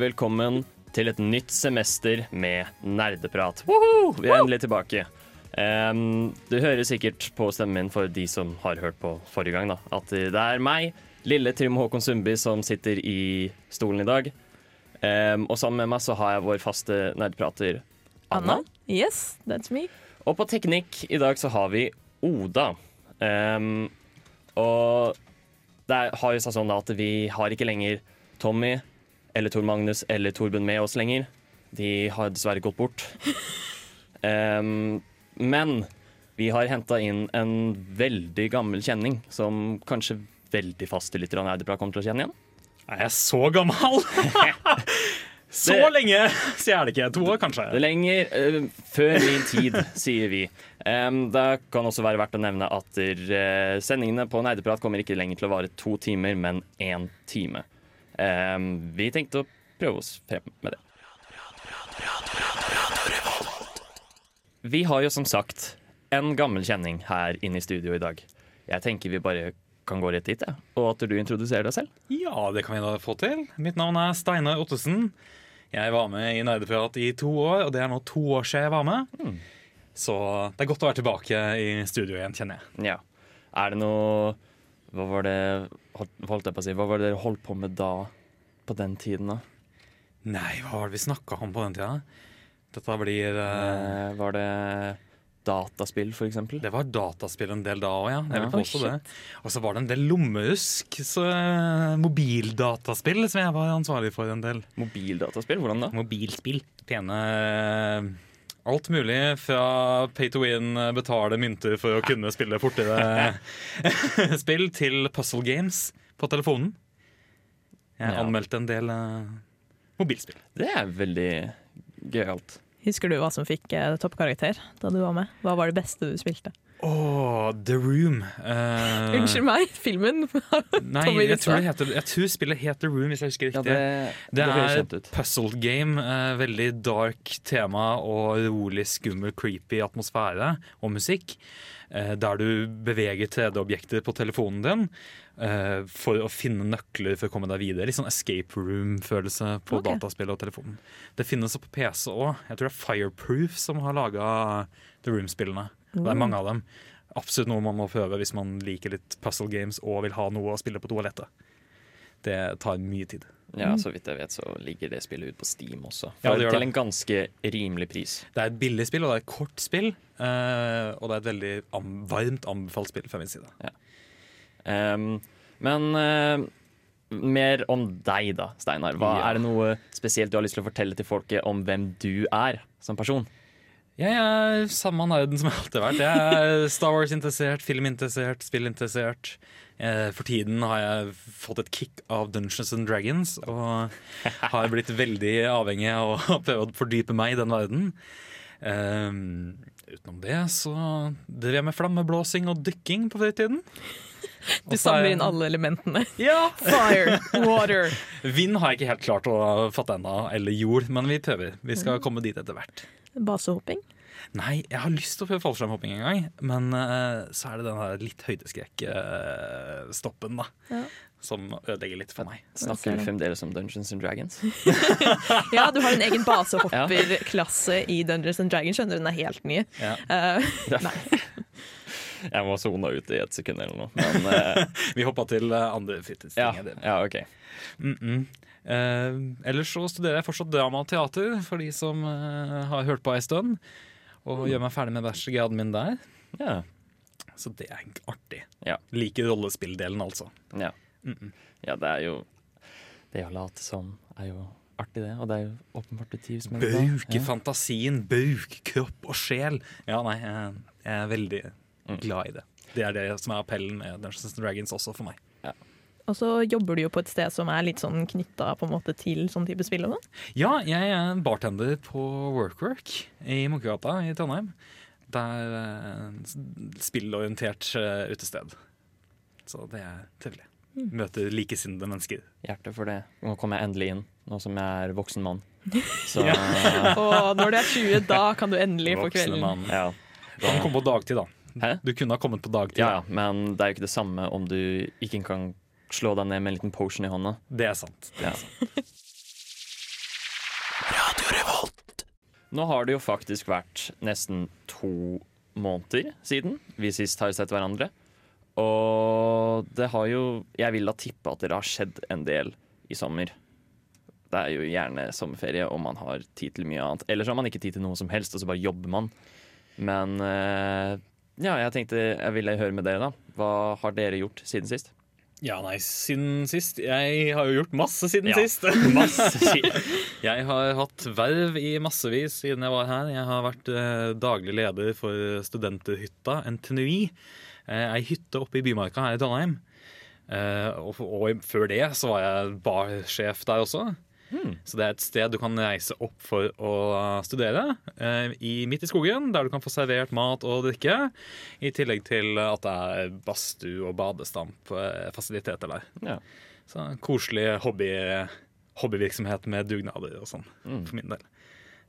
Velkommen til et nytt semester med nerdeprat. Woohoo! Vi er endelig tilbake. Um, du hører sikkert på stemmen min for de som har hørt på forrige gang, da, at det er meg, lille Trym Håkon Sundby, som sitter i stolen i dag. Um, og sammen med meg så har jeg vår faste nerdprater Anna. Yes, that's me. Og på teknikk i dag så har vi Oda. Um, og det har jo seg sånn at vi har ikke lenger Tommy eller Tor Magnus eller Torben med oss lenger. De har dessverre gått bort. Um, men vi har henta inn en veldig gammel kjenning som kanskje veldig faste lyttere av Nerdeprat kommer til å kjenne igjen. Er jeg så gammel? så Det- lenge sier jeg det ikke. To år, kanskje. Det er lenger uh, før min tid, sier vi. Um, det kan også være verdt å nevne at eh, sendingene på Neideprat kommer ikke lenger til å vare to timer, men én time. Um, vi tenkte å prøve oss frem med det. Vi har jo som sagt en gammel kjenning her inne i studio i dag. Jeg tenker vi bare kan gå rett dit, ja. og at du introduserer deg selv. Ja, det kan vi da få til. Mitt navn er Steinar Ottesen. Jeg var med i Nerdeprat i to år, og det er nå to år siden jeg var med. Så det er godt å være tilbake i studio igjen, kjenner jeg. Ja. Er det noe Hva var det holdt jeg på å si, hva var det dere holdt på med da? På den tiden, da? Nei, hva var det vi snakka om på den tida? Dette blir Eh, var det dataspill, eksempel? Det var dataspill en del da òg, ja. Jeg vil påstå det. Og så var det en del lommehusk, så eh, mobildataspill som jeg var ansvarlig for en del. Mobildataspill? Hvordan da? Mobilspill. Pene Alt mulig fra pay to win, betale mynter for å kunne spille fortere spill, til puzzle games på telefonen. Jeg Ja. anmeldte en del uh, mobilspill. Det er veldig gøyalt. Husker du hva som fikk uh, toppkarakter da du var med? Hva var det beste du spilte? Åh, The Room. Uh, Unnskyld meg, filmen. Nei, jeg tror, det heter, jeg tror spillet het The Room, hvis jeg husker riktig. det, Det det er kjent et ut. puzzle game. Uh, veldig dark tema og rolig, skummel, creepy atmosfære og musikk. Uh, der du beveger 3D-objekter på telefonen din eh, for å finne nøkler for å komme deg videre. Litt sånn escape room-følelse på okay. dataspill og telefonen. Det finnes på PC òg. Jeg tror det er Fireproof som har laga The Room-spillene. Det er mange av dem. Absolutt noe man må prøve hvis man liker litt puzzle games og vil ha noe å spille på toalettet. Det tar mye tid. Ja, Så vidt jeg vet, så ligger det spillet ut på Steam også. Ja, For, det gjør til en ganske rimelig pris. Det er et billig spill, og det er et kort spill. eh, og det er et veldig am varmt anbefalt spill fra min side. Um, men uh, mer om deg, da, Steinar. Hva, Ja. Er det noe spesielt du har lyst til å fortelle til folket om hvem du er som person? Jeg er samme nerden som jeg alltid har vært. Jeg er Star Wars-interessert, filminteressert, spillinteressert. Eh, For tiden har jeg fått et kick av Dungeons and Dragons og har blitt veldig avhengig av å prøve å fordype meg i den verden. Um, utenom det så driver jeg med flammeblåsing og dykking på fritiden. Du samler inn alle elementene. Ja! Fire, water. Vind har jeg ikke helt klart å fatte ennå, eller jord, men vi prøver. Vi skal komme dit etter hvert. Basehopping. Nei, jeg har lyst til å prøve fallskjermhopping en gang, men uh, så er det den her litt høydeskrekk-stoppen, da. Ja. Som ødelegger litt for meg. Snakker vi fremdeles om Dungeons and Dragons? Ja, du har en egen basehopperklasse i Dungeons and Dragons. Skjønner du, den er helt ny. Ja. Uh, nei. Jeg må sone ut i et sekund eller noe. Men eh, Vi hoppa til eh, andre fritidsting. ja, ja, OK. Mm -mm. Eh, ellers så studerer jeg fortsatt drama og teater, for de som eh, har hørt på ei stund. Og gjør meg ferdig med bachelorgraden min der. Ja. Så det er artig. Ja. Liker rollespilldelen, altså. Ja. Mm -mm. ja, det er jo Det å late som er jo artig, det. Og det er jo åpenbart du trives med Bruke Ja. fantasien, bruke kropp og sjel. Ja, nei, jeg, er veldig glad i det. Det er det som er appellen med Dungeons and Dragons også for meg. Og så jobber du jo på et sted som er litt sånn knytta på en måte til sånn type spill og sånn. Ja, jeg er bartender på WorkWork i Munkegata i Trondheim. Det er eh, spillorientert eh, utested. Så det er trivelig. Møter likesinnede mennesker. Hjerte for det. Nå kommer jeg endelig inn, nå som jeg er voksen mann. Så Og når du er 20, da kan du endelig få kvelden. mann. ja. Du kan komme på dagtid, da. Hæ? Du kunne ha kommet på dagtid. ja, ja, men det er jo ikke det samme om du ikke kan slå deg ned med en liten potion i hånda. Det er sant. Ja. Nå har det jo faktisk vært nesten to måneder siden vi sist har sett hverandre. Og det har jo Jeg vil da tippe at det har skjedd en del i sommer. Det er jo gjerne sommerferie, og man har tid til mye annet. Eller så har man ikke tid til noe som helst, og så bare jobber man. Men eh, ja, jeg tenkte jeg ville høre med dere, da. Hva har dere gjort siden sist? Ja, nei, siden sist Jeg har jo gjort masse siden Ja, sist. Masse. Jeg har hatt verv i massevis siden jeg var her. Jeg har vært eh, daglig leder for Studenterhytta, NTNUI. Eh, ei hytte oppe i Bymarka her i Trondheim. Eh, og, og før det så var jeg barsjef der også. Så det er et sted du kan reise opp for å studere. eh, i, midt i skogen, der du kan få servert mat og drikke. I tillegg til at det er badstue og badestampfasiliteter der. Ja. Så koselig hobby, hobbyvirksomhet med dugnader og sånn, Mm. for min del.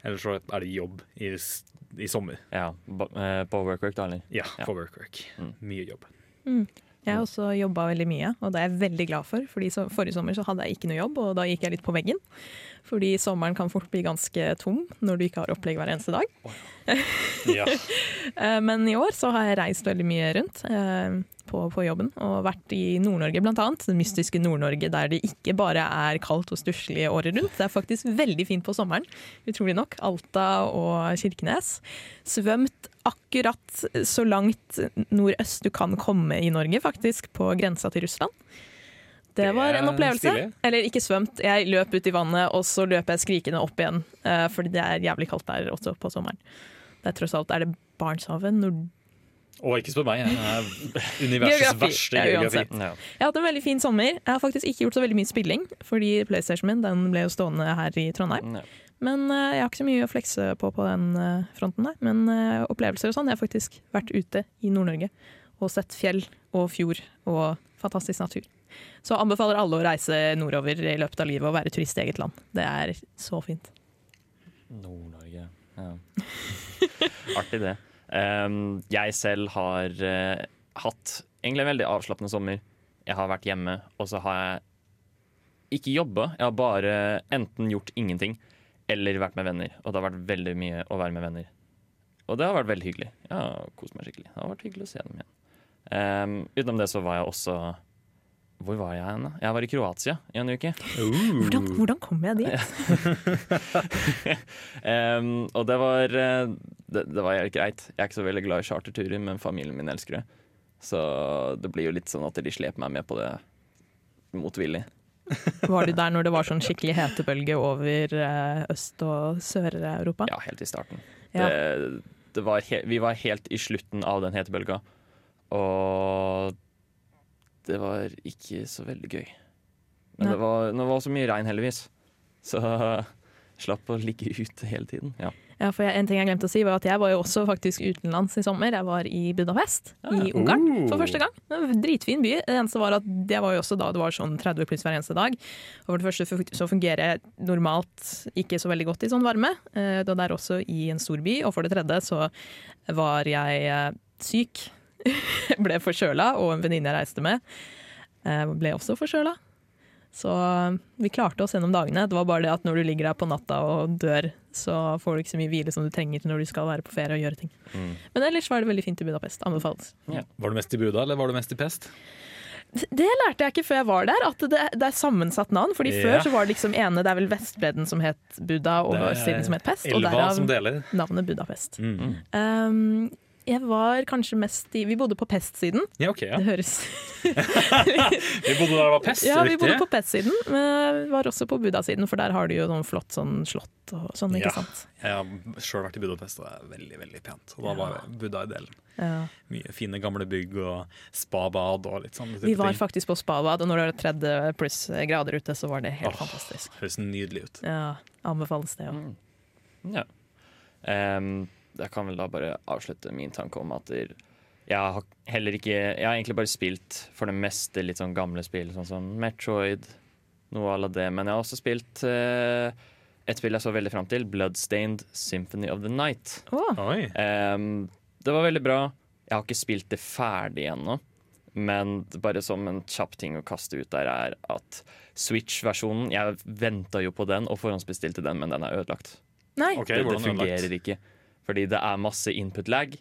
Eller så er det jobb i, i sommer. Ja, ba- eh, på WorkWork, da, eller? Ja, Ja. workwork. work-work. Mm. Mye jobb. Jeg har også jobba veldig mye, og det er jeg veldig glad for. Fordi så, Forrige sommer så hadde jeg ikke noe jobb, og da gikk jeg litt på veggen. Fordi sommeren kan fort bli ganske tom når du ikke har opplegg hver eneste dag. Ja. Eh, Men i år så har jeg reist veldig mye rundt eh, på, på jobben, og vært i Nord-Norge annet. Det mystiske Nord-Norge der det ikke bare er kaldt og stusslig året rundt. Det er faktisk veldig fint på sommeren, utrolig nok. Alta og Kirkenes. Svømt akkurat så langt nordøst du kan komme i Norge, faktisk, på grensa til Russland. Det var en opplevelse. Eller ikke svømt, jeg løp ut i vannet, og så løp jeg skrikende opp igjen. eh, fordi det er jævlig kaldt der også på sommeren. Det er tross alt er det Barentshavet. Nord Og ikke spør meg, jeg er universets Geografi. verste Ja, geografi. uansett. Ja. Jeg har hatt en veldig fin sommer. Jeg har faktisk ikke gjort så veldig mye spilling, fordi PlayStation min den ble jo stående her i Trondheim. Ja. Men eh, jeg har ikke så mye å flekse på på den eh, fronten der. Men opplevelser og sånn. Jeg har faktisk vært ute i Nord-Norge og sett fjell og fjord og fantastisk natur. Så anbefaler alle å reise nordover i løpet av livet og være turist i eget land. Det er så fint. Nord-Norge. Ja. Artig, det. Um, jeg selv har uh, hatt egentlig en veldig avslappende sommer. Jeg har vært hjemme, og så har jeg ikke jobba. Jeg har bare enten gjort ingenting eller vært med venner. Og det har vært veldig mye å være med venner. Og det har vært veldig hyggelig. Jeg har kost meg skikkelig. Det har vært hyggelig å se dem igjen. Um, utenom det så var jeg også Hvor var jeg hen? da? Jeg var i Kroatia i en uke. Hvordan, hvordan kom jeg dit? um, og det var, eh, det, det var helt greit. Jeg er ikke så veldig glad i charterturer, men familien min elsker det. Så det blir jo litt sånn at de sleper meg med på det motvillig. Var du der når det var sånn skikkelig hetebølge over eh, Øst- og Sør-Europa? Ja, helt i starten. Ja. Det, det var he vi var helt i slutten av den hetebølga, og det var ikke så veldig gøy. Men det var, det var så mye regn, heldigvis. Så slapp å ligge ute hele tiden. Ja. Ja, for jeg, En ting jeg glemte å si var at jeg var jo også faktisk utenlands i sommer. Jeg var i Budapest i Ungarn for første gang. Dritfin by. Det eneste var at det var jo også da det var sånn 30 pluss hver eneste dag. Og for det første så fungerer jeg normalt ikke så veldig godt i sånn varme. Eh, Det er også i en stor by. Og for det tredje så var jeg eh, syk. ble forkjøla, og en venninne jeg reiste med eh, ble også forkjøla. Så vi klarte oss gjennom dagene. Det var bare det at når du ligger der på natta og dør, så får du ikke så mye hvile som du trenger når du skal være på ferie og gjøre ting. Mm. Men ellers var det veldig fint i Budapest. Anbefales. Var du mest i Buda, eller var du mest i Pest? Det lærte jeg ikke før jeg var der, at det, det er sammensatt navn. Fordi yeah. Før så var det liksom ene, det er vel Vestbredden som het Buda, og Det er siden som het Pest. Og derav navnet Budapest. Mm. Um, Jeg var kanskje mest i Vi bodde på Pest-siden. Ja, ok, ja. Det høres Vi bodde der det var pest, Ja, vi bodde på Pest-siden, men var også på Buddha-siden, for der har du jo noen flott sånn slott og sånn, ikke Ja. sant. Jeg har sjøl vært i Budapest, og det er veldig veldig pent. Og da var Buddha i delen. Ja. Mye fine gamle bygg og spabad og litt sånn. Vi var faktisk på spabad, og når det var 30 pluss grader ute, så var det helt Åh. fantastisk. Høres nydelig ut. Ja, Anbefales det òg. Mm. Ja. Em, jeg kan vel da bare avslutte min tanke om at jeg har heller ikke Jeg har egentlig bare spilt for det meste litt sånn gamle spill, sånn som Metroid, noe à la det. Men jeg har også spilt eh, et spill jeg så veldig fram til, Bloodstained Symphony of the Night. Oh. Oi. Em, det var veldig bra. Jeg har ikke spilt det ferdig ennå. Men bare som en kjapp ting å kaste ut der, er at Switch-versjonen Jeg venta jo på den og forhåndsbestilte den, men den er ødelagt. nei. Okay, Det, det fungerer ødelagt? ikke. Fordi det er masse input lag,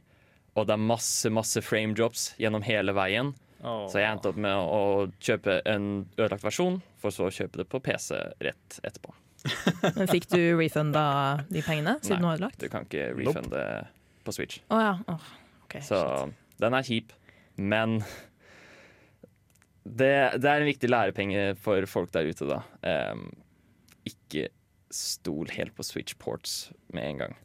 og det er masse masse frame drops gjennom hele veien. Oh. Så jeg endte opp med å kjøpe en ødelagt versjon, for så å kjøpe det på PC rett etterpå. Men fikk du refunda de pengene, siden Nei. du har ødelagt? Du kan ikke Nope. refunde på Switch. Oh, ja. oh, ok, Så shit. den er kjip, men det, det er en viktig lærepenge for folk der ute, da. Um, ikke stol helt på Switch ports med en gang.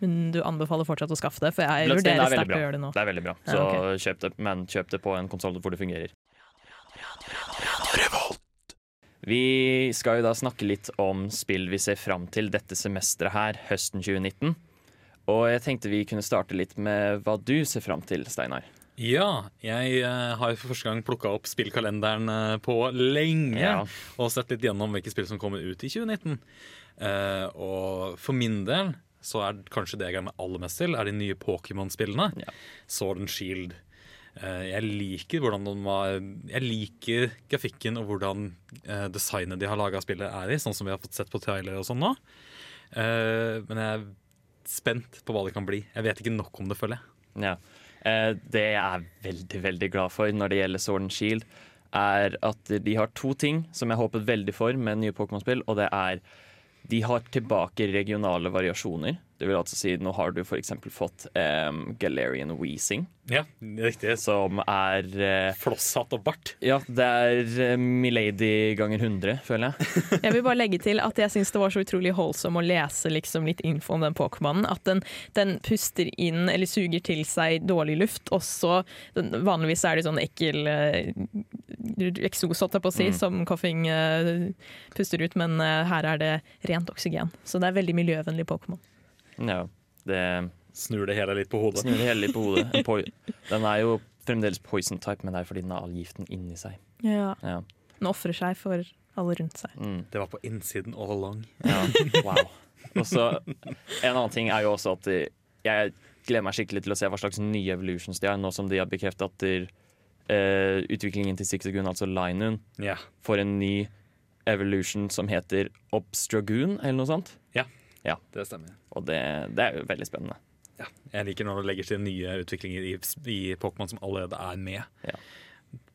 Men du anbefaler fortsatt å skaffe det, for jeg vurderer er sterkt å gjøre det nå. Det er veldig bra, Ja, okay. kjøp det, men kjøp det på en konsoll hvor det fungerer. Vi skal jo da snakke litt om spill vi ser fram til dette semesteret her, høsten 2019. Og jeg tenkte vi kunne starte litt med hva du ser fram til, Steinar. Ja, jeg eh, har for første gang plukka opp spillkalenderen eh, på lenge. Ja. Og sett litt gjennom hvilke spill som kommer ut i 2019. Eh, og for min del så er kanskje det jeg gleder meg aller mest til, er de nye Pokémon-spillene. Ja. Sword and Shield. Eh, jeg liker hvordan de var Jeg liker grafikken og hvordan eh, designet de har laga spillet er i, sånn som vi har fått sett på trailer og sånn nå. Eh, men jeg er spent på hva det kan bli. Jeg vet ikke nok om det, føler jeg. Ja. Det jeg er veldig, veldig glad for når det gjelder Sword and Shield, er at de har to ting som jeg håpet veldig for med nye Pokémon-spill, og det er de har tilbake regionale variasjoner. Det vil altså si, Nå har du f.eks. fått um, Galarian Weezing, Ja, riktig. som er uh, Flosshatt og bart. Ja, det er uh, Milady ganger 100, føler jeg. Jeg vil bare legge til at jeg syns det var så utrolig holdsom å lese liksom litt info om den Pokémonen. At den, den puster inn, eller suger til seg dårlig luft. Også, den, vanligvis er det sånn ekkel uh, eksos, holdt jeg på å si, Mm. som Coffing puster ut, men her er det rent oksygen. Så det er veldig miljøvennlig Pokémon. Ja, det Snur det hele litt på hodet. snur det hele litt på hodet. Den er jo fremdeles poison type, men det er fordi den har all giften inni seg. Ja. Ja. Den ofrer seg for alle rundt seg. Mm. Det var på innsiden all along. Ja, wow. Og så En annen ting er jo også at jeg gleder meg skikkelig til å se hva slags nye evolutions de har, nå som de har bekreftet at der, eh, utviklingen til Zigzagoon, altså Linun, Ja. får en ny evolution som heter Obstragoon, eller noe sånt. Det stemmer. Og det, det er jo veldig spennende. Ja. Jeg liker når det legger til nye utviklinger i, i Pokémon som allerede er med. Ja.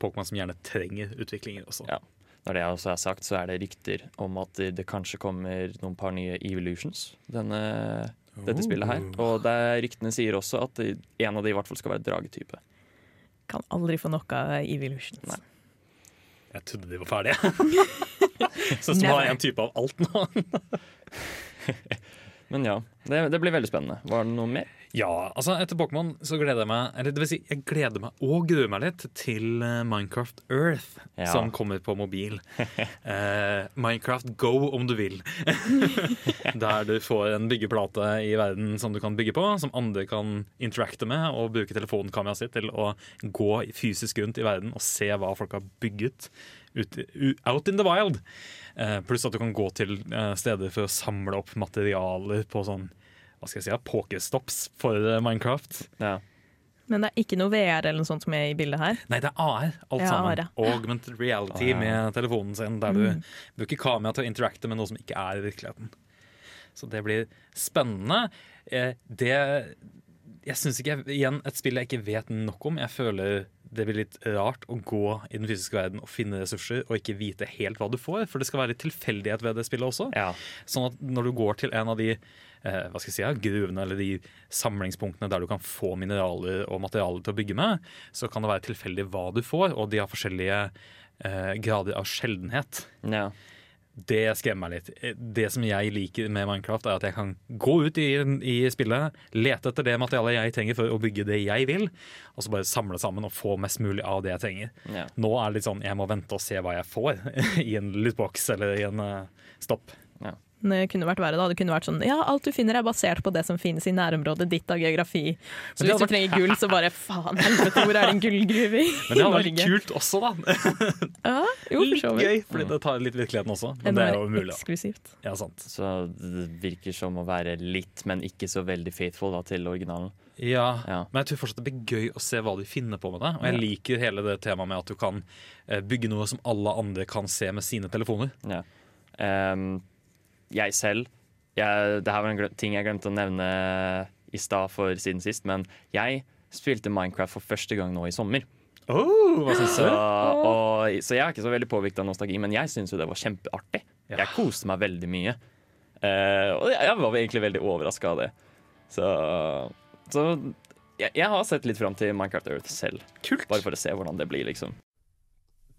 Pokémon som gjerne trenger utviklinger også. Ja. Når det også er sagt, så er det rykter om at det, kanskje kommer noen par nye evolutions denne, dette spillet her. Og det, ryktene sier også at en av de i hvert fall skal være dragetype. Kan aldri få nok av Evolutions. Nei. Jeg trodde de var ferdige. Så som har ha en type av alt nå. Men ja, det, det blir veldig spennende. Var det noe mer? Ja, altså etter Pokémon så gleder jeg meg Eller det vil si, jeg gleder meg og gruer meg litt til eh, Minecraft Earth, Ja. som kommer på mobil. Eh, Minecraft Go, om du vil. Der du får en byggeplate i verden som du kan bygge på, som andre kan interacte med og bruke telefonkameraet sitt til å gå fysisk rundt i verden og se hva folk har bygget ut, out in the wild. Uh, pluss at du kan gå til uh, steder for å samle opp materialer på sånn hva skal jeg si, pokestops for eh, Minecraft. Ja. Men det er ikke noe VR eller noe sånt som er i bildet her. Nei, det er AR, alt Ja, sammen. AR, ja. Augmented reality ja. med telefonen sin, der du Mm. bruker kamera til å interacte med noe som ikke er i virkeligheten. Så det blir spennende. Eh, Det Jeg syns ikke jeg, Igjen, et spill jeg ikke vet nok om. Jeg føler det blir litt rart å gå i den fysiske verden og finne ressurser og ikke vite helt hva du får, for det skal være litt tilfeldighet ved det spillet også. ja. Sånn at når du går til en av de eh, hva skal jeg si, gruvene eller de samlingspunktene der du kan få mineraler og materialer til å bygge med, så kan det være tilfeldig hva du får, og de har forskjellige eh, grader av sjeldenhet. Ja. Det skremmer meg litt. Det som jeg liker med Minecraft, er at jeg kan gå ut i, i spillet, lete etter det materialet jeg trenger for å bygge det jeg vil, og så bare samle sammen og få mest mulig av det jeg trenger. Ja. Nå er det litt sånn jeg må vente og se hva jeg får i en lootbox eller i en uh, stopp. Det kunne vært verre da. Det kunne vært sånn ja, alt du finner er basert på det som finnes i nærområdet ditt av geografi. Så hvis vært... du trenger gull, så bare faen helvete, hvor er det en gullgruve i Men det hadde vært kult også, da. Ja, jo, for så vidt. Gøy, fordi det tar litt virkeligheten også. Men det er jo umulig. eksklusivt. Ja, sant. Så det virker som å være litt, men ikke så veldig faithful da, til originalen. Ja, Ja. Men jeg tror fortsatt det blir gøy å se hva de finner på med det. Og jeg Ja. liker hele det temaet med at du kan eh, bygge noe som alle andre kan se med sine telefoner. Ja. Ehm, jeg selv jeg, Det her var en ting jeg glemte å nevne i stad for siden sist, men jeg spilte Minecraft for første gang nå i sommer. Oh, Så, og, så jeg er ikke så veldig påvirket av nostalgi, men jeg syns jo det var kjempeartig. Ja. Jeg koste meg veldig mye. Uh, og jeg, jeg var egentlig veldig overraska av det. Så, så jeg, jeg har sett litt fram til Minecraft Earth selv, Kult. bare for å se hvordan det blir, liksom.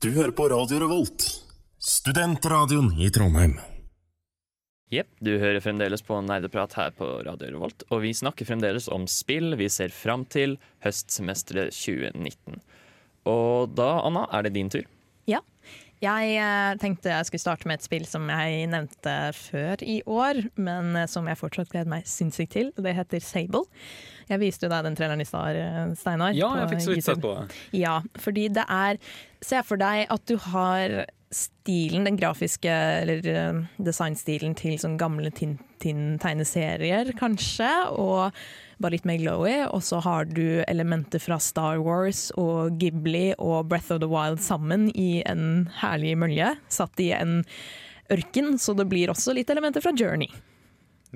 Du hører på Radio Revolt, studentradioen i Trondheim. Jepp, du hører fremdeles på Nerdeprat her på Radio Revolt, og vi snakker fremdeles om spill vi ser fram til høstsemesteret 2019. Og da, Anna, er det din tur. Ja. Jeg eh, tenkte jeg skulle starte med et spill som jeg nevnte før i år, men eh, som jeg fortsatt gleder meg sinnssykt til. Det heter Sable. Jeg viste jo deg den traileren i stad, eh, Steinar. Ja, jeg fikk så vidt sett på det. Ja, fordi det er Se for deg at du har stilen, den grafiske eller eh, designstilen til sånn gamle Tintin-tegneserier, kanskje, og bare litt mer glowy. Og så har du elementer fra Star Wars og Ghibli og Breath of the Wild sammen i en herlig mølje, satt i en ørken, så det blir også litt elementer fra Journey.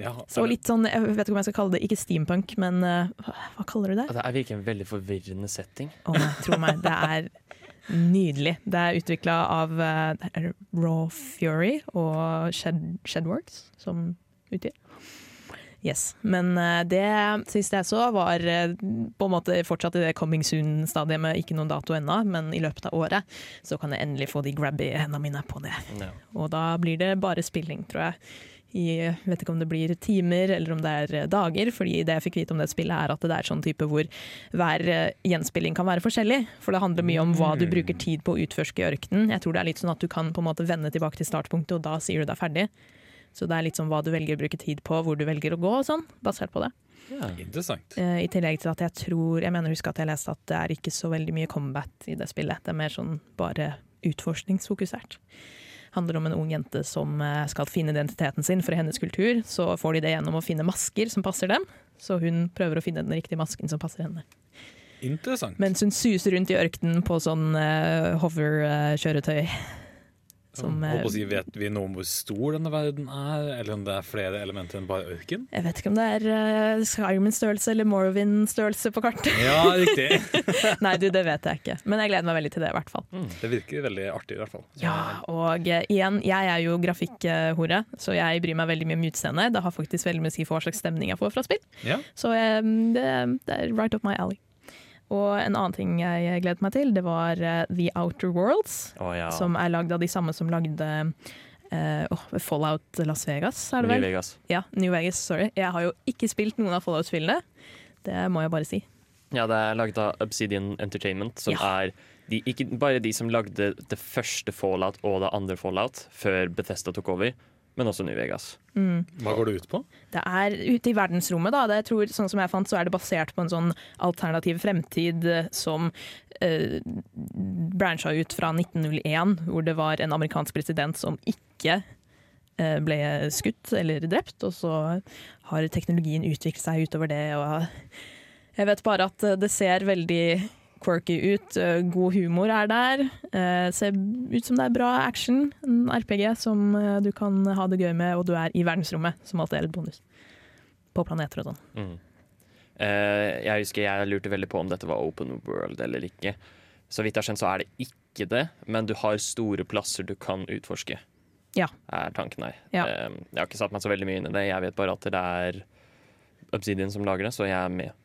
Ja, Så litt sånn, jeg vet ikke om jeg skal kalle det, ikke steampunk, men uh, hva kaller du det? Det er virkelig en veldig forvirrende setting. Oh, tro meg, det er nydelig. Det er utvikla av eh, er Raw Fury og Shed, Shedworks som utgir. Yes. Men eh, det siste jeg så, var eh, på en måte fortsatt i det coming soon-stadiet med ikke noen dato ennå, men i løpet av året så kan jeg endelig få de grabby hendene mine på det. Ja. Og da blir det bare spilling, tror jeg. I, vet ikke om det blir timer eller om det er eh, dager, fordi det jeg fikk vite om det spillet er at det er sånn type hvor hver eh, gjenspilling kan være forskjellig. For det handler mye om hva du bruker tid på å utforske i ørkenen. Jeg tror det er litt sånn at du kan på en måte vende tilbake til startpunktet, og da sier du det er ferdig. Så det er litt sånn hva du velger å bruke tid på, hvor du velger å gå og sånn, basert på det. Interessant. Eh, I tillegg til at jeg tror Jeg mener husk at jeg leste at det er ikke så veldig mye combat i det spillet. Det er mer sånn bare utforskningsfokusert. Handler om en ung jente som eh, skal finne identiteten sin for hennes kultur. Så får de det gjennom å finne masker som passer dem. Så hun prøver å finne den riktige masken som passer henne. Interessant. Mens hun suser rundt i ørkenen på sånn uh, hover-kjøretøy. Som, jeg håper å eh, si, vet vi noe om hvor stor denne verden er, eller om det er flere elementer enn bare ørken? Jeg vet ikke om det er uh, Skyrim-størrelse eller Morrowind-størrelse på kartet. Ja, riktig. Nei, du, det vet jeg ikke. Men jeg gleder meg veldig til det, i hvert fall. Det virker veldig artig, i hvert fall. Så- Ja, og uh, igjen, jeg er jo grafikkhore, så jeg bryr meg veldig mye om utseendet. Det har faktisk veldig mye å si for hva slags stemning jeg får fra spill. Ja. Så um, det, det er right up my alley. Og en annen ting jeg gledet meg til, det var eh, The Outer Worlds, Oh, ja. som er lagd av de samme som lagde Uh, oh, Fallout Las Vegas, er det vel? New? Vegas. Ja, New Vegas, sorry. Jeg har jo ikke spilt noen av Fallout-spillene. Det må jeg bare si. Ja, det er laget av Obsidian Entertainment, som Ja. er de, ikke bare de som lagde det første Fallout og det andre Fallout før Bethesda tok over, men også New Vegas. Hva går det ut på? Det er ute i verdensrommet, da. Det, jeg tror, sånn som jeg fant, så er det basert på en sånn alternativ fremtid som eh, brancha ut fra 1901, hvor det var en amerikansk president som ikke eh, ble skutt eller drept, og så har teknologien utviklet seg utover det. Og jeg vet bare at det ser veldig quirky ut. Eh, God humor er der. Eh, ser ut som det er bra action. En RPG som eh, du kan ha det gøy med, og du er i verdensrommet, som alltid er et bonus. På planeter og sånn. Mm. Jeg husker jeg lurte veldig på om dette var open world eller ikke. Så vidt jeg har skjønt, så er det ikke det, men du har store plasser du kan utforske. Ja. er tanken her. Ja. Jeg har ikke satt meg så veldig mye inn i det. Jeg vet bare at det er Obsidian som lager det, så jeg er med.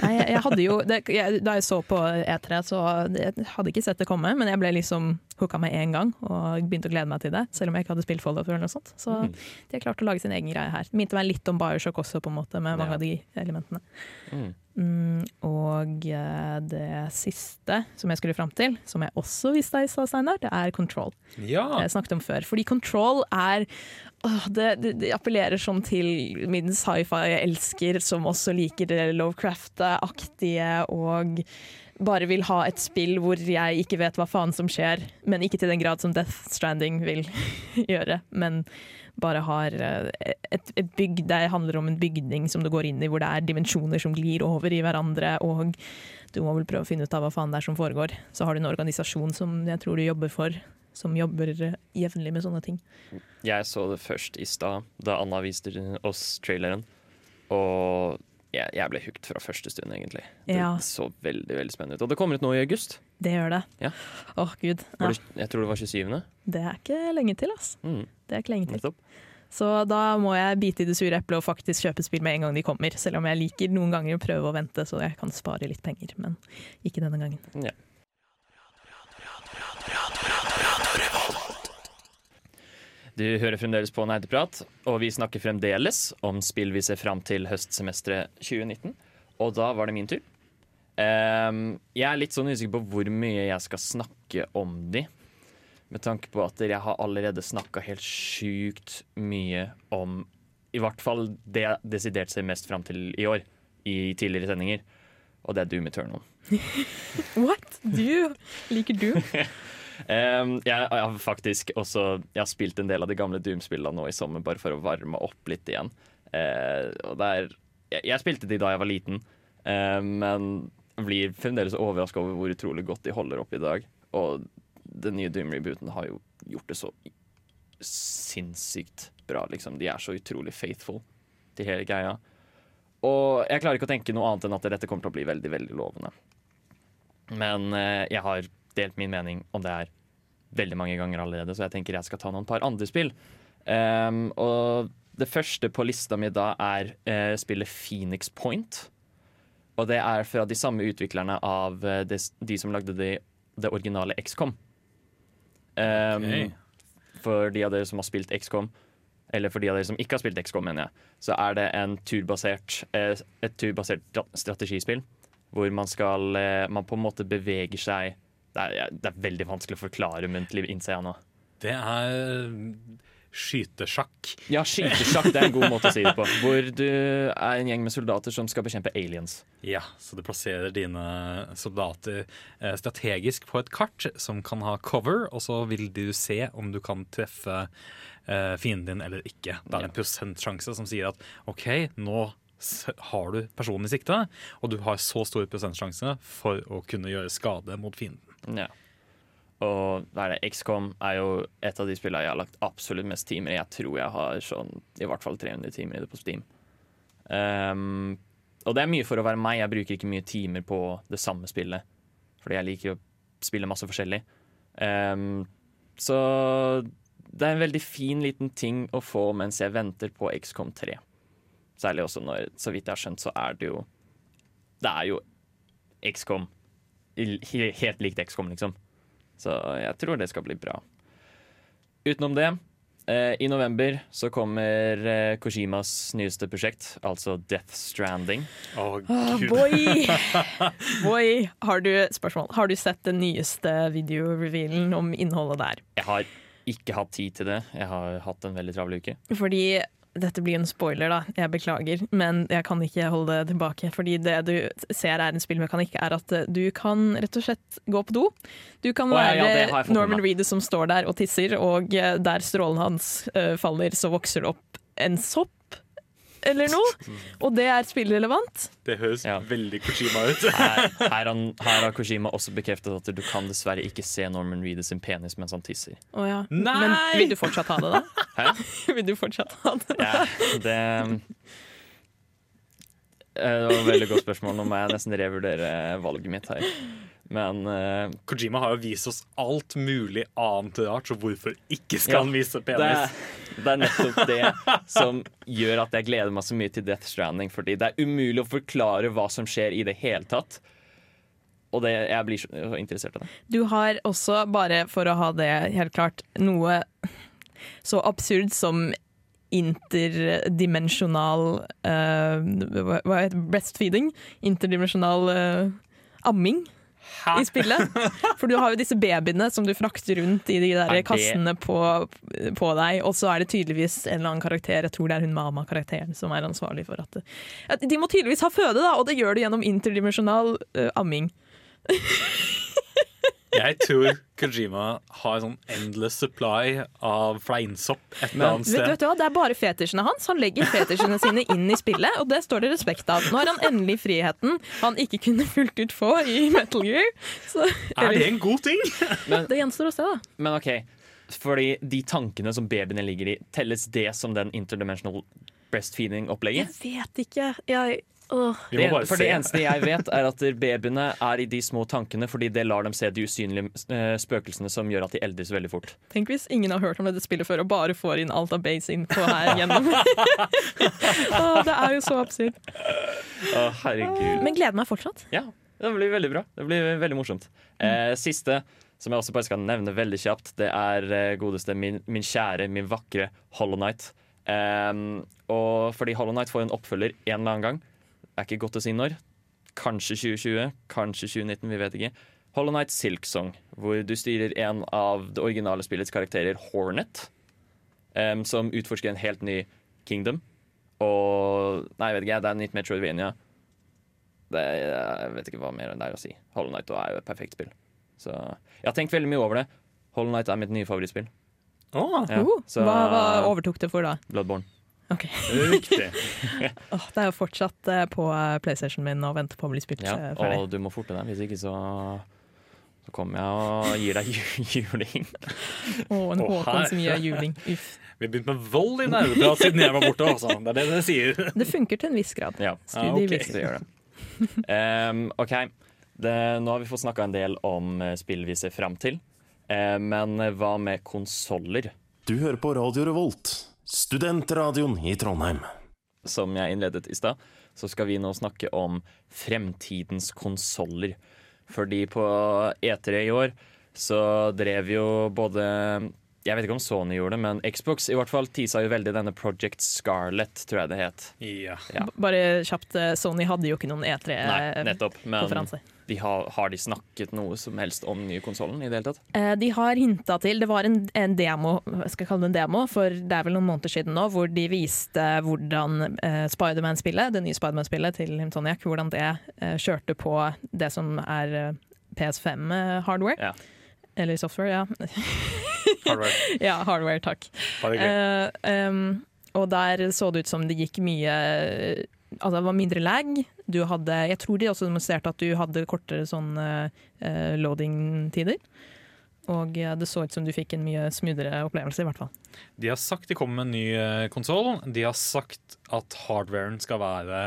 Nei, jeg, jeg hadde jo det, jeg, Da jeg så på E3, så jeg hadde ikke sett det komme, men jeg ble liksom hooka med en gang og begynte å glede meg til det. Selv om jeg ikke hadde spilt Fallout eller noe sånt. Så mm. de har klart å lage sin egen greie her. Det minte meg litt om Bioshock også, på en måte, med mange Ja. av de elementene. Mm. Mm, og eh, det siste som jeg skulle fram til, som jeg også visste i stad, Steinar, det er Control. Ja. Det Jeg snakket om før. Fordi Control er åh, det, det, det appellerer sånn til min sci-fi-elsker, som også liker det Lovecraft-aktige og bare vil ha et spill hvor jeg ikke vet hva faen som skjer, men ikke til den grad som Death Stranding vil gjøre. Men bare har eh, et, et bygg Det handler om en bygning som du går inn i, hvor det er dimensjoner som glir over i hverandre, og du må vel prøve å finne ut av hva faen det er som foregår. Så har du en organisasjon som jeg tror du jobber for, som jobber eh, jevnlig med sånne ting. Jeg så det først i stad, da Anna viste oss traileren. Og jeg, jeg ble hooked fra første stund, egentlig. Det Ja. så veldig veldig spennende ut. Og det kommer ut nå i august. Det gjør det. Ja. Åh, gud. Ja, det, jeg tror det var 27. det er ikke lenge til, ass. Mm, Det er ikke lenge til. Så da må jeg bite i det sure eplet og faktisk kjøpe spill med en gang de kommer. Selv om jeg liker noen ganger å prøve å vente, så jeg kan spare litt penger. Men ikke denne gangen. Ja. Du hører fremdeles på Nerdeprat, og vi snakker fremdeles om spill vi ser fram til høstsemesteret 2019. Og da var det min tur. Um, jeg er litt sånn usikker på hvor mye jeg skal snakke om de. Med tanke på at jeg har allerede snakka helt sjukt mye om I hvert fall det jeg desidert ser mest fram til i år, i tidligere sendinger. Og det er Doom Eternal. What? Du? Liker du? Um, jeg, jeg har faktisk også Jeg har spilt en del av de gamle Doom-spillene nå i sommer, bare for å varme opp litt igjen. Uh, og det er, jeg, jeg spilte de da jeg var liten, uh, men blir fremdeles overraska over hvor utrolig godt de holder opp i dag. Og den nye Doom-rebooten har jo gjort det så sinnssykt bra, liksom. De er så utrolig faithful til hele greia. Og jeg klarer ikke å tenke noe annet enn at dette kommer til å bli veldig, veldig lovende. Men eh, jeg har delt min mening om det her veldig mange ganger allerede, så jeg tenker jeg skal ta noen par andre spill. Um, og det første på lista mi da er uh, spillet Phoenix Point. Og det er fra de samme utviklerne av uh, de, de som lagde det, de originale XCOM. Um, okay. For de av dere som har spilt XCOM, eller for de av dere som ikke har spilt XCOM, mener jeg, så er det en turbasert, uh, et turbasert strategispill. Hvor man skal eh, Man på en måte beveger seg Det er, det er veldig vanskelig å forklare muntlig, innser jeg nå. Det er skytesjakk. Ja, skytesjakk det er en god måte å si det på. Hvor du er en gjeng med soldater som skal bekjempe aliens. Ja, så du plasserer dine soldater eh, strategisk på et kart som kan ha cover, og så vil du se om du kan treffe eh, fienden din eller ikke. Det er en prosentsjanse som sier at OK, nå har du personen i sikte, og du har så stor prosentsjanse for å kunne gjøre skade mot fienden. Ja. Og XCOM er jo et av de spillene jeg har lagt absolutt mest timer i. Jeg tror jeg har sånn i hvert fall 300 timer i det på Steam. Um, og det er mye for å være meg. Jeg bruker ikke mye timer på det samme spillet. Fordi jeg liker å spille masse forskjellig. Um, så det er en veldig fin liten ting å få mens jeg venter på XCOM 3. Særlig også når, så vidt jeg har skjønt, så er det jo Det er jo XCOM. He- Helt likt XCOM, liksom. Så jeg tror det skal bli bra. Utenom det, eh, i november så kommer eh, Kojimas nyeste prosjekt, altså Death Stranding. Å, oh Gud. boy! boy! Har du, spørsmål. Har du sett den nyeste videorevealen om innholdet der? Jeg har ikke hatt tid til det. Jeg har hatt en veldig travel uke. Fordi dette blir en spoiler, da. Jeg beklager, men jeg kan ikke holde det tilbake. Fordi det du ser er en spillmekanikk, er at eh, du kan rett og slett gå på do. Du kan oh, ja, være ja, med Norman Reeder som står der og tisser, og eh, der strålen hans uh, faller, så vokser det opp en sopp eller noe. Og det er spillrelevant. Det høres Ja. veldig Kojima ut. Her, her, han, her har Kojima også bekreftet at du kan dessverre ikke se Norman Reedus sin penis mens han tisser. Oh, ja. Nei! Men vil du fortsatt ha det, da? Hæ? vil du fortsatt ha det? Ja, det Eh, Det var et veldig godt spørsmål. Nå må jeg nesten revurdere valget mitt her. Men uh, Kojima har jo vist oss alt mulig annet rart, så hvorfor ikke skal Ja, han vise penis? det er nettopp det som gjør at jeg gleder meg så mye til Death Stranding. Fordi det er umulig å forklare hva som skjer i det hele tatt. Og det, jeg blir så interessert i det. Du har også, bare for å ha det helt klart, noe så absurd som interdimensjonal uh, hva heter det? breastfeeding? Interdimensjonal uh, amming i spillet. For du har jo disse babyene som du frakter rundt i de der Er det- kassene på, på deg, og så er det tydeligvis en eller annen karakter, jeg tror det er hun mama-karakteren, som er ansvarlig for at at De må tydeligvis ha føde, da, og det gjør du gjennom interdimensjonal uh, amming. Jeg tror Kojima har sånn endless supply av fleinsopp et eller annet Vet, vet sted. du hva, Det er bare fetisjene hans. Han legger fetisjene sine inn i spillet, og det står det respekt av. Nå har han endelig friheten han ikke kunne fullt ut få i Metal Gear. Så, Er det en god ting? det gjenstår å se, da. Men OK, fordi de tankene som babyene ligger i, telles det som den interdimensional breastfeeding-opplegget? Jeg vet ikke. Jeg Det- For det eneste jeg vet, er at babyene er i de små tankene fordi det lar dem se de usynlige eh, spøkelsene som gjør at de eldes veldig fort. Tenk hvis ingen har hørt om dette spillet før og bare får inn alt av base info her gjennom. Åh, det er jo så absurd. Oh, herregud. Men gleder meg fortsatt. Ja, det blir veldig bra. Det blir veldig morsomt. Eh, siste, som jeg også bare skal nevne veldig kjapt, det er eh, godeste min, min kjære, min vakre Hollow Knight. Um, og fordi Hollow Knight får en oppfølger en eller annen gang. Det er ikke godt å si når. Kanskje 2020, kanskje 2019, vi vet ikke. Hollow Knight Silk Song, hvor du styrer en av det originale spillets karakterer, Hornet, um, som utforsker en helt ny kingdom. Og Nei, jeg vet ikke, det er nytt Metroidvania. Det, jeg vet ikke hva mer det er å si. Hollow Knight er jo et perfekt spill. Så jeg har tenkt veldig mye over det. Hollow Knight er mitt nye favorittspill. Oh, Ja, Uh, så- hva, hva overtok det for da? Bloodborne. Ok. riktig. oh, det er jo fortsatt eh, på eh, PlayStation min og venter på å bli spilt Ja, eh, ferdig. og du må forte deg, hvis ikke så så kommer jeg og gir deg juling. juling. oh, en Å, Håkon som gir deg juling. Uff. Vi har begynt med vold i nerdeprat siden jeg var borte. Også. Det er det det sier. Det funker til en viss grad. Ja, Ah, ok. viser. det gjør det. Um, OK. Det, nå har vi fått snakka en del om spill vi ser fram til. Eh, men hva med konsoller? Du hører på Radio Revolt, studentradioen i Trondheim. som jeg innledet i stad, så skal vi nå snakke om fremtidens konsoller. Fordi på E3 i år så drev jo både Jeg vet ikke om Sony gjorde det, men Xbox i hvert fall tisa jo veldig denne Project Scarlett, tror jeg det het. Ja. Ja. Bare kjapt, eh, Sony hadde jo ikke noen Nei, E3-konferanse. De har, har de snakket noe som helst om den nye konsollen i det hele tatt? Eh, De har hinta til Det var en, en demo, jeg skal kalle det en demo, for det er vel noen måneder siden nå, hvor de viste hvordan eh, Spiderman-spillet, det nye Spiderman-spillet til Insomniac, hvordan det eh, kjørte på det som er eh, PS5-hardware. Ja. Eller software, ja. Hardware. ja, hardware, takk. Bare gøy. Eh, em, og der så det ut som det gikk mye Altså det var mindre lag. Du hadde, jeg tror de også demonstrerte at du hadde kortere sånn uh, loading-tider. Og eh, det så ut som du fikk en mye smoothere opplevelse, i hvert fall. De har sagt de kommer med en ny konsoll. De har sagt at hardwaren skal være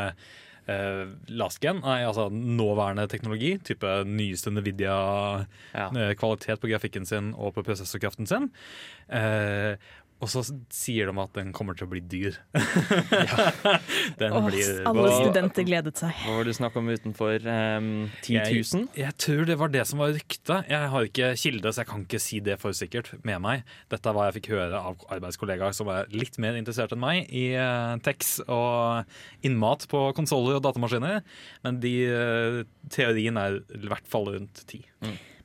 uh, last gen, nei, altså nåværende teknologi. Type nyeste Nvidia-kvalitet Ja. på grafikken sin og på prosessorkraften sin. Eh, og så sier de at den kommer til å bli dyr. den Åh, blir alle hva- studenter gledet seg. Hva var det du snakka om utenfor? Um, 10 000? Jeg, jeg tror det var det som var ryktet. Jeg har ikke kilde, så jeg kan ikke si det for sikkert med meg. Dette er hva jeg fikk høre av arbeidskollegaer som er litt mer interessert enn meg i uh, tekst og innmat på konsoller og datamaskiner. Men de, uh, teorien er i hvert fall rundt ti.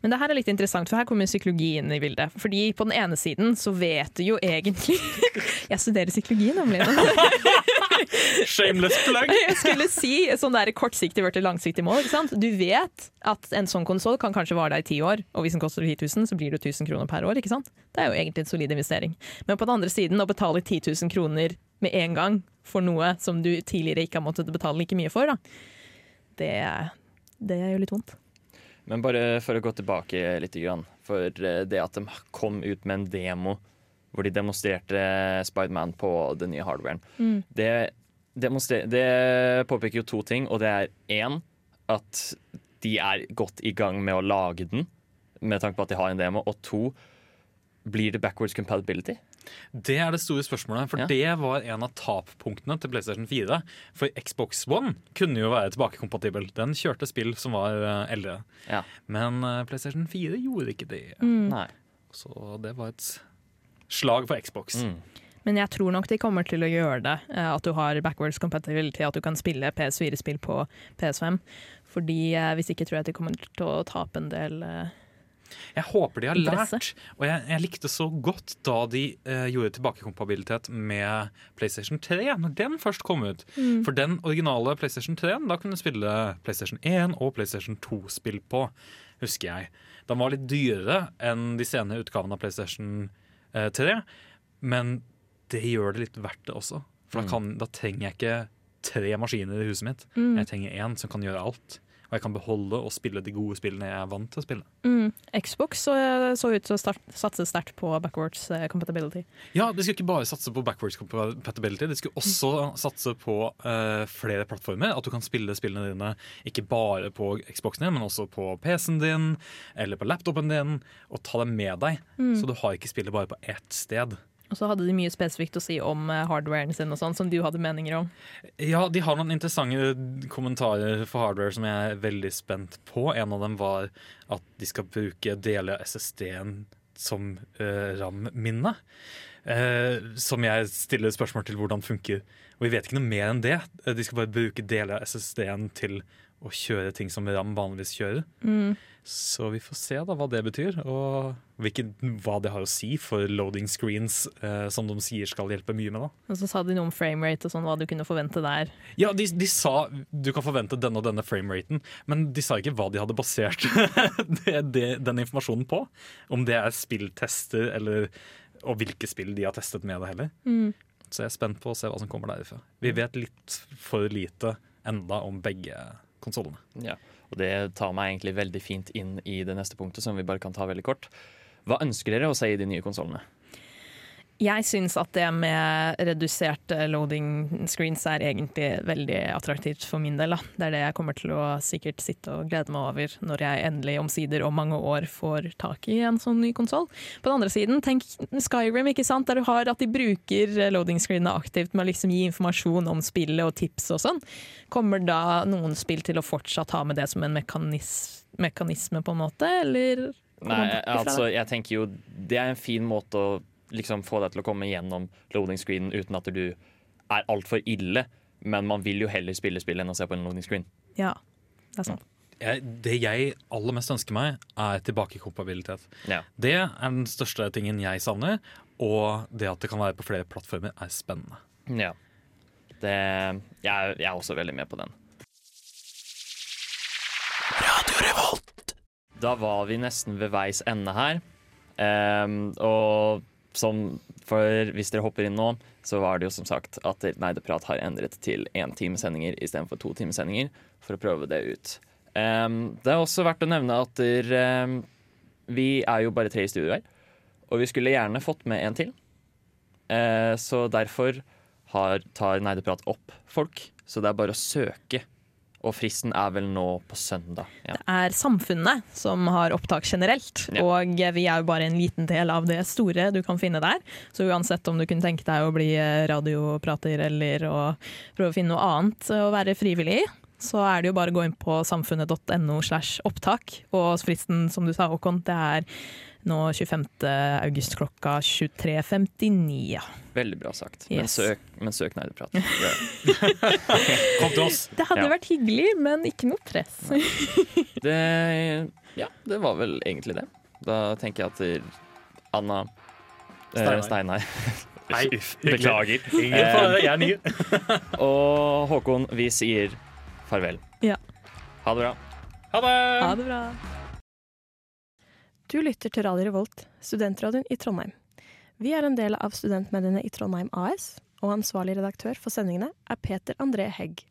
Men det her er litt interessant, for her kommer psykologi inn i bildet. Fordi på den ene siden så vet du jo egentlig Jeg studerer psykologi, nemlig. Shameless plug! Jeg skulle si sånn der kortsiktig til langsiktig mål. Ikke sant? Du vet at en sånn konsoll kan kanskje vare deg i ti år, og hvis den koster 10 000, så blir det 1000 kroner per år. ikke sant? Det er jo egentlig en solid investering. Men på den andre siden, å betale 10 000 kroner med en gang for noe som du tidligere ikke har måttet betale like mye for, da, det, det gjør litt vondt. Men bare for å gå tilbake litt. For eh, det at de kom ut med en demo hvor de demonstrerte Spiderman på den nye hardwaren, det, demonstre- det påpeker jo to ting. Og det er én at de er godt i gang med å lage den, med tanke på at de har en demo. Og to, blir det backwards compatibility? Det er det store spørsmålet, for Ja. det var en av tappunktene til PlayStation 4. For Xbox One kunne jo være tilbakekompatibel. Den kjørte spill som var eh, eldre. Ja. Men eh, PlayStation 4 gjorde ikke det. Nei. Så det var et slag for Xbox. Mm. Men jeg tror nok de kommer til å gjøre det. eh, At du har backwards compatibility, at du kan spille PS4-spill på PS5. Fordi Hvis ikke tror jeg at de kommer til å tape en del Jeg håper de har Interesse. lært. Og jeg, jeg likte så godt da de eh, gjorde tilbakekompabilitet med PlayStation 3, når den først kom ut. For den originale PlayStation 3 da kunne du spille PlayStation 1 og PlayStation 2-spill på, husker jeg. Den var litt dyrere enn de senere utgavene av PlayStation eh, 3, men det gjør det litt verdt det også. For da, kan, da trenger jeg ikke tre maskiner i huset mitt. Jeg trenger én som kan gjøre alt. Og jeg kan beholde og spille de gode spillene jeg er vant til å spille. mm. Xbox så, så ut til å satse sterkt på backwards eh, compatibility. Ja, De skulle ikke bare satse på backwards compatibility, de skulle også satse på uh, flere plattformer. At du kan spille spillene dine ikke bare på Xboxen din, men også på PC-en din eller på laptopen din, og ta dem med deg. Så du har ikke spillet bare på ett sted. Og så hadde de mye spesifikt å si om eh, hardwaren sin og sånn, som du hadde meninger om. Ja, de har noen interessante kommentarer for hardware som jeg er veldig spent på. En av dem var at de skal bruke deler av SSD-en som uh, RAM-minne. Uh, som jeg stiller spørsmål til hvordan funker. Og vi vet ikke noe mer enn det. De skal bare bruke deler av SSD-en til å kjøre ting som RAM vanligvis kjører. Så vi får se da hva det betyr, og hvilket, hva det har å si for loading screens, eh, som de sier skal hjelpe mye med. da. Og så sa de noe om framerate og sånn, hva du kunne forvente der. Ja, de, de sa du kan forvente denne og denne frameraten, men de sa ikke hva de hadde basert det, det, den informasjonen på. Om det er spilltester, eller, og hvilke spill de har testet med det heller. Så jeg er spent på å se hva som kommer derifra. Vi vet litt for lite enda om begge konsollene. Ja. Og det tar meg egentlig veldig fint inn i det neste punktet, som vi bare kan ta veldig kort. Hva ønsker dere å se i de nye konsollene? Jeg syns at det med reduserte loading screens er egentlig veldig attraktivt for min del. Da. Det er det jeg kommer til å sikkert sitte og glede meg over når jeg endelig omsider om mange år får tak i en sånn ny konsoll. På den andre siden, tenk Skyrim, ikke sant? der du har at de bruker loading screenene aktivt med å liksom gi informasjon om spillet og tips og sånn. Kommer da noen spill til å fortsatt ha med det som en mekanis mekanisme, på en måte, eller? Nei, altså, jeg tenker jo Det er en fin måte å liksom få deg til å komme gjennom loading screenen uten at du er altfor ille. Men man vil jo heller spille spill enn å se på en loading screen. Ja, det er sant. Jeg, det jeg aller mest ønsker meg, er tilbakekompabilitet. Ja. Det er den største tingen jeg savner, og det at det kan være på flere plattformer, er spennende. ja. Det, jeg, er- jeg er også veldig med på den. Da var vi nesten ved veis ende her. Um, og som for hvis dere hopper inn nå, så var det jo som sagt at Nerdeprat har endret til éntimesendinger istedenfor to timesendinger for å prøve det ut. Um, det er også verdt å nevne at der, um, vi er jo bare tre i studio her, og vi skulle gjerne fått med en til. Uh, så derfor har, tar Nerdeprat opp folk, så det er bare å søke. Og fristen er vel nå på søndag. Ja. er samfunnet som har opptak generelt. Ja. Og vi er jo bare en liten del av det store du kan finne der. Så uansett om du kunne tenke deg å bli eh, radioprater eller å prøve å finne noe annet å være frivillig i, så er det jo bare å gå inn på samfunnet.no slash opptak. Og fristen, som du sa, Håkon, det er nå 25. august klokka 23.59. Ja. Veldig bra sagt. Men Yes. søk, men søk Nerdeprat. Kom til oss! Det hadde Ja. vært hyggelig, men ikke noe press. det Ja, det var vel egentlig det. Da tenker jeg at eh, Anna eh, Steinar. Nei, Uff. Beklager. Ingen fare, jeg er ny. Og Håkon, vi sier farvel. Ja. Ha det bra. Ha det! Ha det bra. Du lytter til Radio Revolt, studentradioen i Trondheim. Vi er en del av studentmediene i Trondheim AS, og ansvarlig redaktør for sendingene er Peter André Hegg.